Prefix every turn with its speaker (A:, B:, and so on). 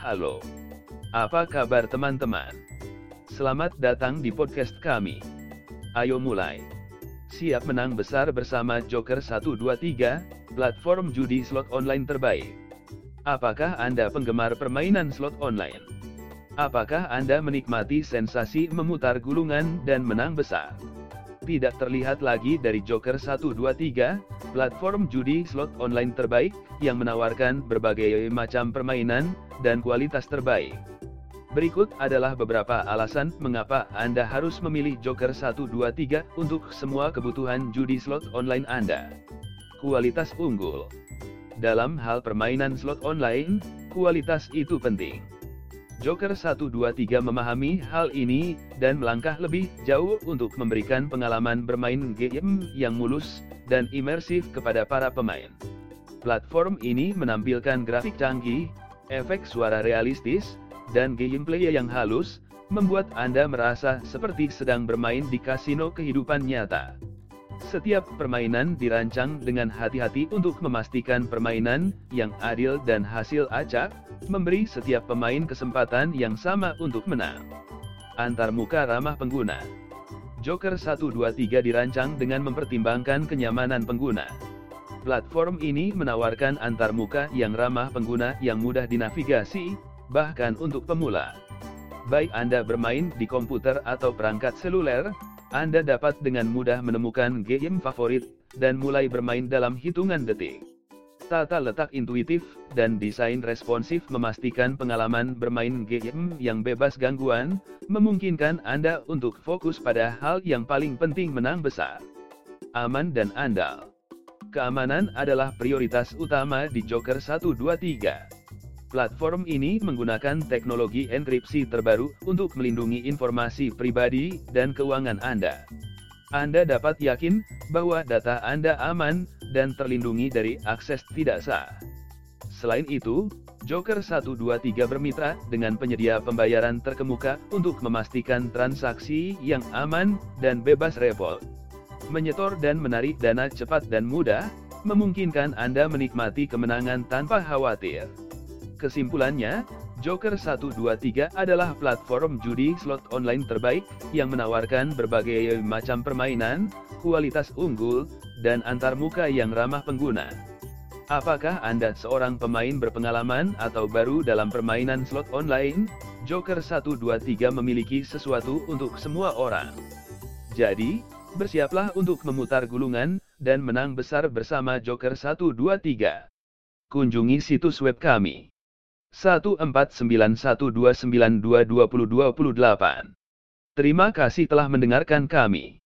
A: Halo. Apa kabar teman-teman? Selamat datang di podcast kami. Ayo mulai. Siap menang besar bersama Joker 123, platform judi slot online terbaik. Apakah Anda penggemar permainan slot online? Apakah Anda menikmati sensasi memutar gulungan dan menang besar? Tidak terlihat lagi dari Joker 123, platform judi slot online terbaik, yang menawarkan berbagai macam permainan, dan kualitas terbaik. Berikut adalah beberapa alasan mengapa Anda harus memilih Joker 123 untuk semua kebutuhan judi slot online Anda. Kualitas unggul. Dalam hal permainan slot online, kualitas itu penting. Joker 123 memahami hal ini, dan melangkah lebih jauh untuk memberikan pengalaman bermain game yang mulus, dan imersif kepada para pemain. Platform ini menampilkan grafik canggih, efek suara realistis, dan gameplay yang halus, membuat Anda merasa seperti sedang bermain di kasino kehidupan nyata. Setiap permainan dirancang dengan hati-hati untuk memastikan permainan yang adil dan hasil acak, memberi setiap pemain kesempatan yang sama untuk menang. Antar muka ramah pengguna Joker 123 dirancang dengan mempertimbangkan kenyamanan pengguna. Platform ini menawarkan antar muka yang ramah pengguna yang mudah dinavigasi, bahkan untuk pemula. Baik Anda bermain di komputer atau perangkat seluler, Anda dapat dengan mudah menemukan game favorit, dan mulai bermain dalam hitungan detik. Tata letak intuitif, dan desain responsif memastikan pengalaman bermain game yang bebas gangguan, memungkinkan Anda untuk fokus pada hal yang paling penting menang besar. Aman dan andal. Keamanan adalah prioritas utama di Joker 123. Platform ini menggunakan teknologi enkripsi terbaru untuk melindungi informasi pribadi dan keuangan Anda. Anda dapat yakin bahwa data Anda aman dan terlindungi dari akses tidak sah. Selain itu, Joker 123 bermitra dengan penyedia pembayaran terkemuka untuk memastikan transaksi yang aman dan bebas repot menyetor dan menarik dana cepat dan mudah, memungkinkan Anda menikmati kemenangan tanpa khawatir. Kesimpulannya, Joker 123 adalah platform judi slot online terbaik, yang menawarkan berbagai macam permainan, kualitas unggul, dan antar muka yang ramah pengguna. Apakah Anda seorang pemain berpengalaman atau baru dalam permainan slot online? Joker 123 memiliki sesuatu untuk semua orang. Jadi, Bersiaplah untuk memutar gulungan, dan menang besar bersama Joker 123. Kunjungi situs web kami. 149129222028. Terima kasih telah mendengarkan kami.